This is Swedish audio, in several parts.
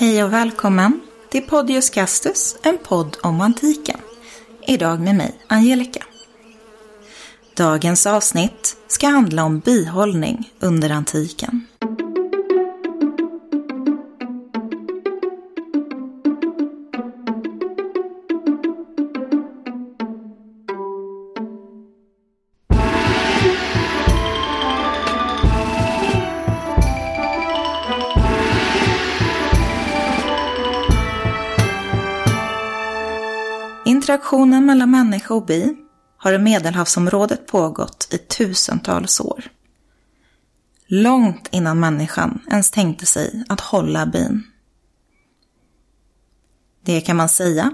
Hej och välkommen till Podius Castus, en podd om antiken. Idag med mig, Angelica. Dagens avsnitt ska handla om bihållning under antiken. Interaktionen mellan människa och bi har i Medelhavsområdet pågått i tusentals år. Långt innan människan ens tänkte sig att hålla bin. Det kan man säga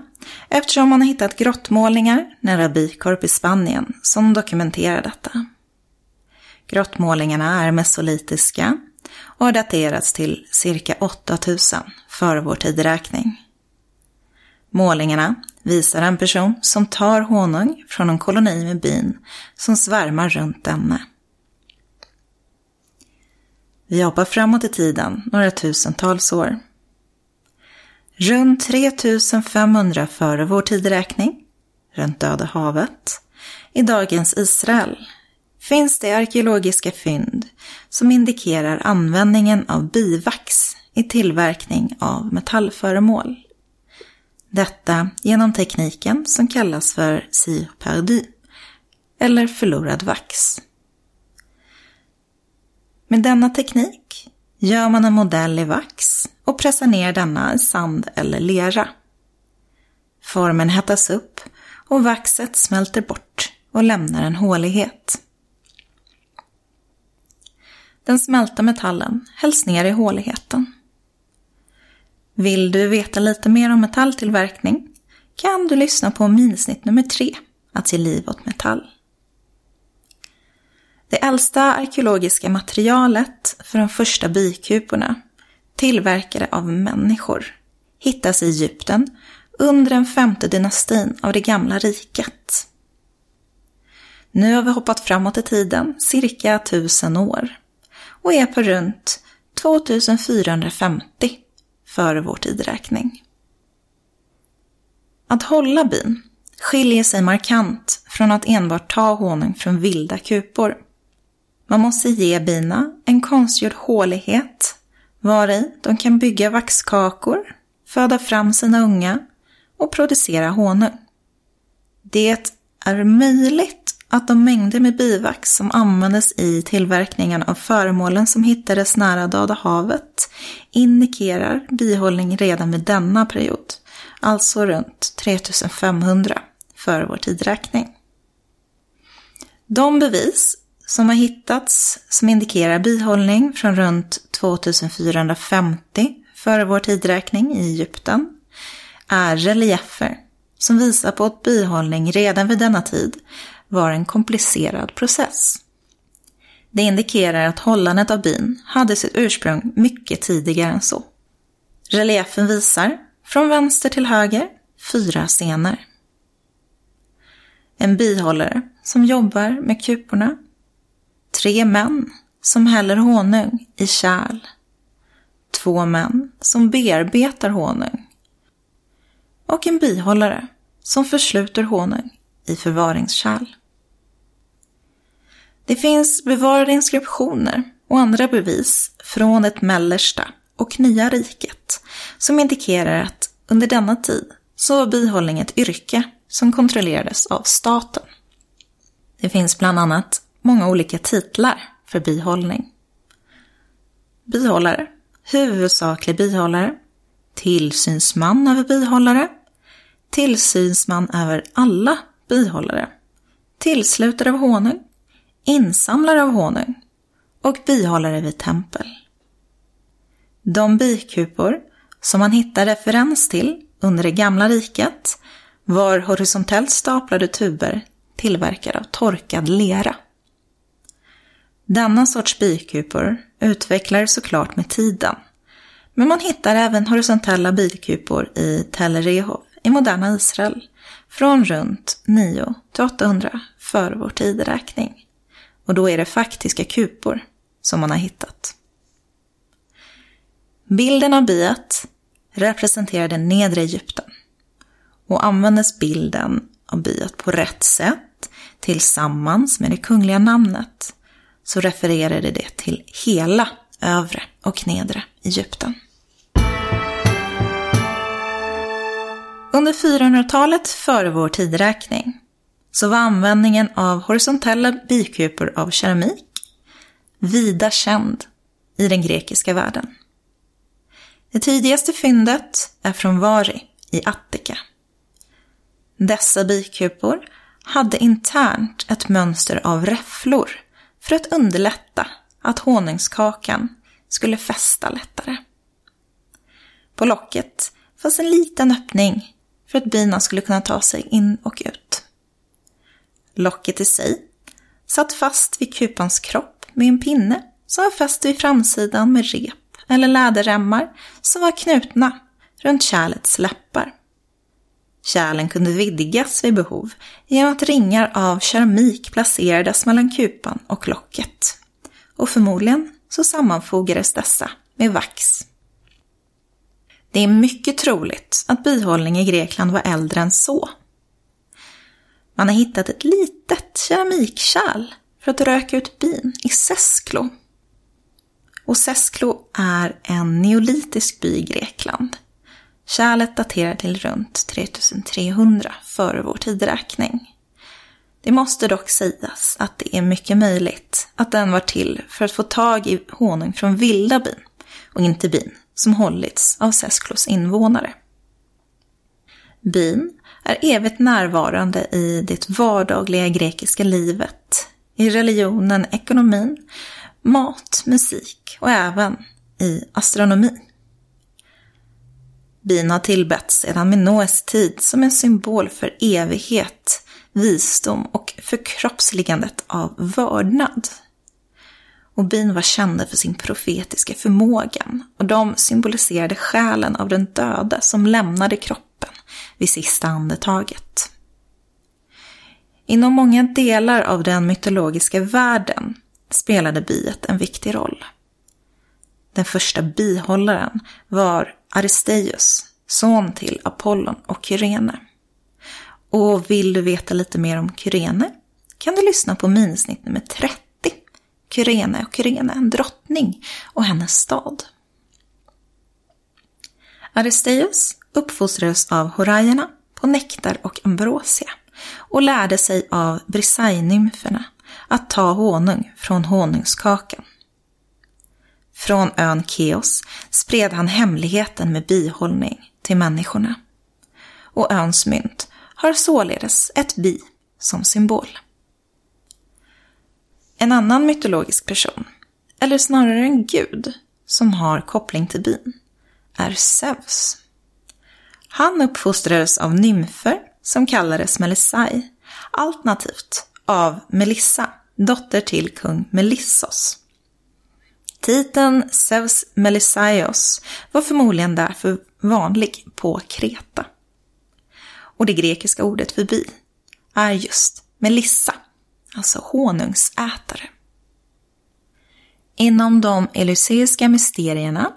eftersom man har hittat grottmålningar nära Bikorp i Spanien som dokumenterar detta. Grottmålningarna är mesolitiska och har daterats till cirka 8000 före vår tideräkning. Målningarna visar en person som tar honung från en koloni med bin som svärmar runt denne. Vi hoppar framåt i tiden några tusentals år. Runt 3500 före vår tideräkning, runt Döda havet, i dagens Israel, finns det arkeologiska fynd som indikerar användningen av bivax i tillverkning av metallföremål. Detta genom tekniken som kallas för cire perdu, eller förlorad vax. Med denna teknik gör man en modell i vax och pressar ner denna i sand eller lera. Formen hettas upp och vaxet smälter bort och lämnar en hålighet. Den smälta metallen hälls ner i håligheten. Vill du veta lite mer om metalltillverkning kan du lyssna på minisnitt nummer tre, att ge liv åt metall. Det äldsta arkeologiska materialet för de första bikuporna, tillverkade av människor, hittas i Egypten under den femte dynastin av det gamla riket. Nu har vi hoppat framåt i tiden cirka tusen år och är på runt 2450 före vår tideräkning. Att hålla bin skiljer sig markant från att enbart ta honung från vilda kupor. Man måste ge bina en konstgjord hålighet var i de kan bygga vaxkakor, föda fram sina unga och producera honung. Det är möjligt att de mängder med bivax som användes i tillverkningen av föremålen som hittades nära Döda havet indikerar bihållning redan vid denna period, alltså runt 3500 före vår tidräkning. De bevis som har hittats som indikerar bihållning från runt 2450 före vår tidräkning i Egypten är reliefer som visar på att bihållning redan vid denna tid var en komplicerad process. Det indikerar att hållandet av bin hade sitt ursprung mycket tidigare än så. Reliefen visar, från vänster till höger, fyra scener. En bihållare som jobbar med kuporna. Tre män som häller honung i kärl. Två män som bearbetar honung. Och en bihållare som försluter honung i förvaringskärl. Det finns bevarade inskriptioner och andra bevis från ett mellersta och nya riket som indikerar att under denna tid så var bihållning ett yrke som kontrollerades av staten. Det finns bland annat många olika titlar för bihållning. Bihållare, huvudsaklig bihållare, tillsynsman över bihållare, tillsynsman över alla bihållare, tillslutare av honung, insamlare av honung. Och bihållare vid tempel. De bikupor som man hittar referens till under det gamla riket var horisontellt staplade tuber tillverkade av torkad lera. Denna sorts bikupor utvecklades såklart med tiden, men man hittar även horisontella bikupor i Tel Rehov i moderna Israel från runt 9 till 800 före vår tideräkning. Och då är det faktiska kupor som man har hittat. Bilden av biet representerar det nedre Egypten. Och användes bilden av biet på rätt sätt tillsammans med det kungliga namnet så refererade det till hela övre och nedre Egypten. Under 400-talet före vår tideräkning så var användningen av horisontella bikupor av keramik vida känd i den grekiska världen. Det tidigaste fyndet är från Vari i Attika. Dessa bikupor hade internt ett mönster av räfflor för att underlätta att honungskakan skulle fästa lättare. På locket fanns en liten öppning för att bina skulle kunna ta sig in och ut. Locket i sig satt fast vid kupans kropp med en pinne som var fäst vid framsidan med rep eller läderremmar som var knutna runt kärlets läppar. Kärlen kunde vidgas vid behov genom att ringar av keramik placerades mellan kupan och locket. Och förmodligen så sammanfogades dessa med vax. Det är mycket troligt att bihållning i Grekland var äldre än så. Man har hittat ett litet keramikkärl för att röka ut bin i Sesklo. Och Sesklo är en neolitisk by i Grekland. Kärlet daterar till runt 3300 före vår tideräkning. Det måste dock sägas att det är mycket möjligt att den var till för att få tag i honung från vilda bin och inte bin som hållits av Sesklos invånare. Bin är evigt närvarande i det vardagliga grekiska livet, i religionen, ekonomin, mat, musik och även i astronomi. Bin har tillbetts sedan Minoes tid som en symbol för evighet, visdom och förkroppsligandet av vördnad. Och bin var kända för sin profetiska förmågan och de symboliserade själen av den döde som lämnade kroppen vid sista andetaget. Inom många delar av den mytologiska världen spelade biet en viktig roll. Den första bihållaren var Aristeius, son till Apollon och Kyrene. Och vill du veta lite mer om Kyrene kan du lyssna på minisnitt nummer 30, Kyrene och Kyrene, en drottning och hennes stad. Aristeius uppfostrades av horajerna på nektar och ambrosia och lärde sig av Brisainymferna att ta honung från honungskakan. Från ön Keos spred han hemligheten med bihållning till människorna. Och öns mynt har således ett bi som symbol. En annan mytologisk person, eller snarare en gud, som har koppling till bin, är Zeus. Han uppfostrades av nymfer som kallades Melisai, alternativt av Melissa, dotter till kung Melissos. Titeln Zeus Melissaios var förmodligen därför vanlig på Kreta. Och det grekiska ordet för bi är just Melissa, alltså honungsätare. Inom de elyseiska mysterierna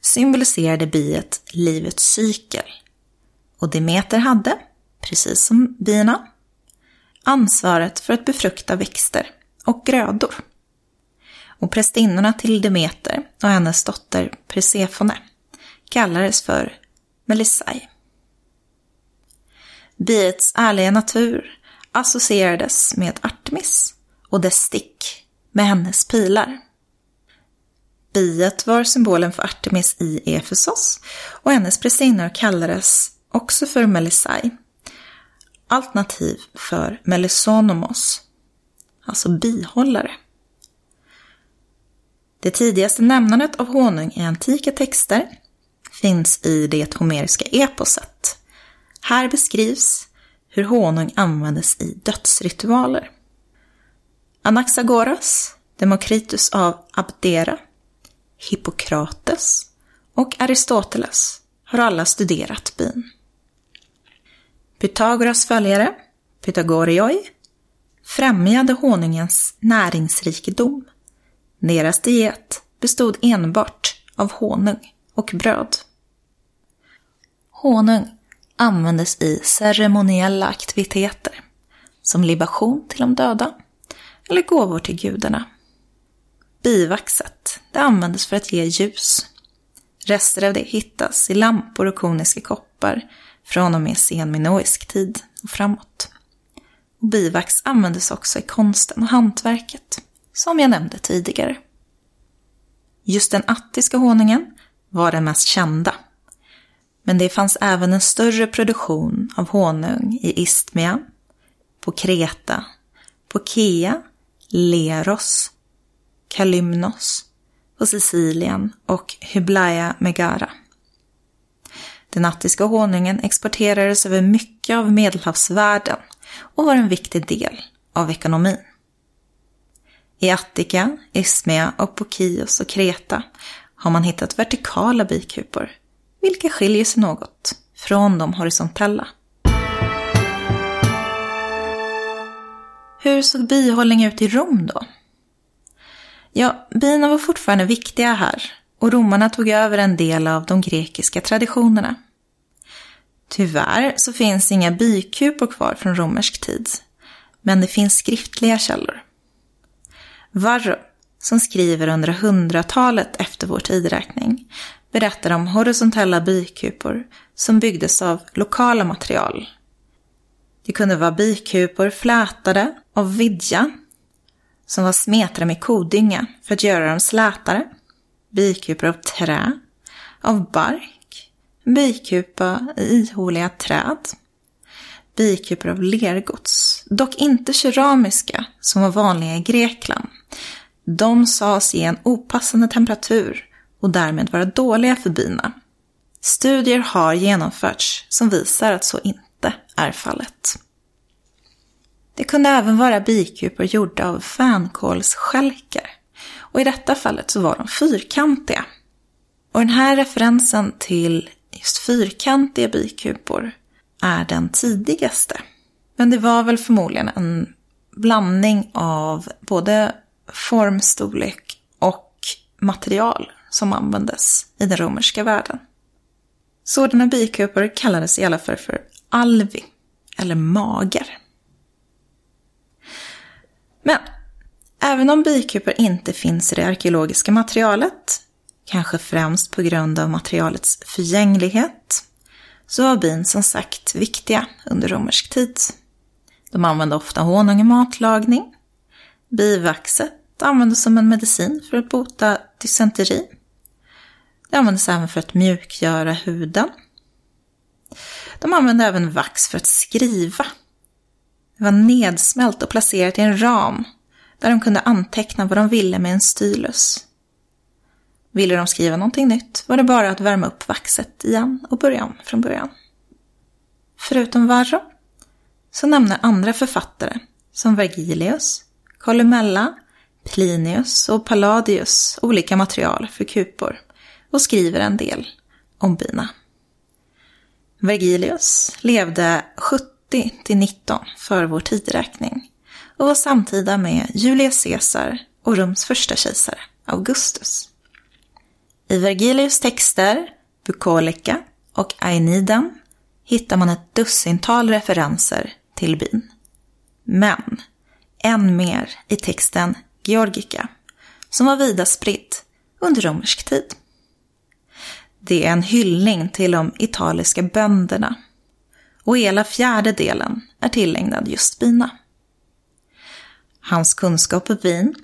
symboliserade biet livets cykel. Och Demeter hade, precis som bina, ansvaret för att befrukta växter och grödor. Och prästinnorna till Demeter och hennes dotter Persefone kallades för Melissai. Biets ärliga natur associerades med Artemis och dess stick med hennes pilar. Biet var symbolen för Artemis i Efesos och hennes prästinnor kallades också för Melisai Alternativ för Melisonomos, alltså bihållare. Det tidigaste nämnandet av honung i antika texter finns i det homeriska eposet. Här beskrivs hur honung användes i dödsritualer. Anaxagoras, Demokritus av Abdera, Hippokrates och Aristoteles har alla studerat bin. Pythagoras följare, Pythagorioi, främjade honungens näringsrikedom deras diet bestod enbart av honung och bröd. Honung användes i ceremoniella aktiviteter, som libation till de döda eller gåvor till gudarna. Bivaxet, det användes för att ge ljus. Rester av det hittas i lampor och koniska koppar från och med senminoisk tid och framåt. Och bivax användes också i konsten och hantverket, som jag nämnde tidigare. Just den attiska honungen var den mest kända. Men det fanns även en större produktion av honung i Istmia, på Kreta, på Kea, Leros, Kalymnos, på Sicilien och Hyblaya Megara. Den attiska honungen exporterades över mycket av medelhavsvärlden och var en viktig del av ekonomin. I Attika, Ismea och på Kios och Kreta har man hittat vertikala bikupor, vilka skiljer sig något från de horisontella. Hur såg bihållning ut i Rom då? Ja, bina var fortfarande viktiga här och romarna tog över en del av de grekiska traditionerna. Tyvärr så finns inga bikupor kvar från romersk tid, men det finns skriftliga källor. Varro, som skriver under hundratalet efter vår tideräkning, berättar om horisontella bikupor som byggdes av lokala material. Det kunde vara bikupor flätade av vidja, som var smetade med kodynga för att göra dem slätare, bikupor av trä, av bark, bikupa i ihåliga träd, bikupor av lergods, dock inte keramiska som var vanliga i Grekland. De sades ge en opassande temperatur och därmed vara dåliga för bina. Studier har genomförts som visar att så inte är fallet. Det kunde även vara bikupor gjorda av fänkålsskälkar. Och i detta fallet så var de fyrkantiga. Och den här referensen till just fyrkantiga bikupor är den tidigaste. Men det var väl förmodligen en blandning av både formstorlek och material som användes i den romerska världen. Sådana bikupor kallades i alla fall för alvi, eller mager. Men även om bikupor inte finns i det arkeologiska materialet, kanske främst på grund av materialets förgänglighet, så var bin som sagt viktiga under romersk tid. De använde ofta honung i matlagning. Bivaxet användes som en medicin för att bota dysenteri. Det användes även för att mjukgöra huden. De använde även vax för att skriva. Det var nedsmält och placerat i en ram där de kunde anteckna vad de ville med en stylus. Ville de skriva någonting nytt var det bara att värma upp vaxet igen och börja om från början. Förutom Varro så nämner andra författare som Vergilius, Columella, Plinius och Palladius olika material för kupor och skriver en del om bina. Vergilius levde 70 till 19 för vår tideräkning och var samtida med Julius Caesar och Roms första kejsare, Augustus. I Vergilius texter, Bukolika och Aeneiden hittar man ett dussintal referenser till bin. Men än mer i texten Georgica, som var vida spridd under romersk tid. Det är en hyllning till de italiska bönderna och hela fjärde delen är tillägnad just bina. Hans kunskap om vin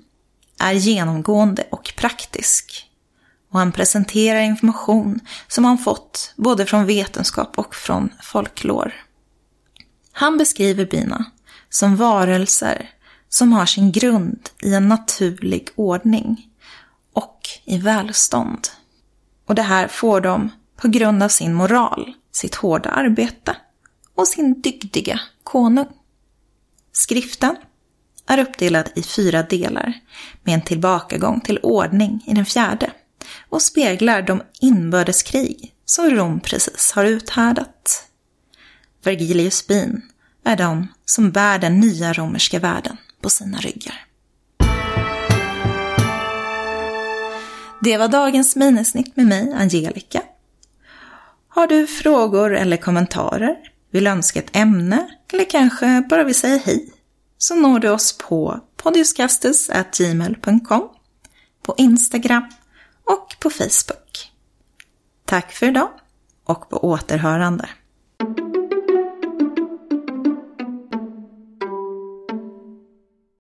är genomgående och praktisk och han presenterar information som han fått både från vetenskap och från folklor. Han beskriver bina som varelser som har sin grund i en naturlig ordning och i välstånd. Och det här får de på grund av sin moral, sitt hårda arbete och sin dygdiga konung. Skriften är uppdelad i fyra delar med en tillbakagång till ordning i den fjärde och speglar de inbördeskrig som Rom precis har uthärdat. Vergilius bin är de som bär den nya romerska världen på sina ryggar. Det var dagens minisnitt med mig, Angelica. Har du frågor eller kommentarer, vill önska ett ämne eller kanske bara vill säga hej så når du oss på podiuskastus.gmail.com på Instagram och på Facebook. Tack för idag och på återhörande.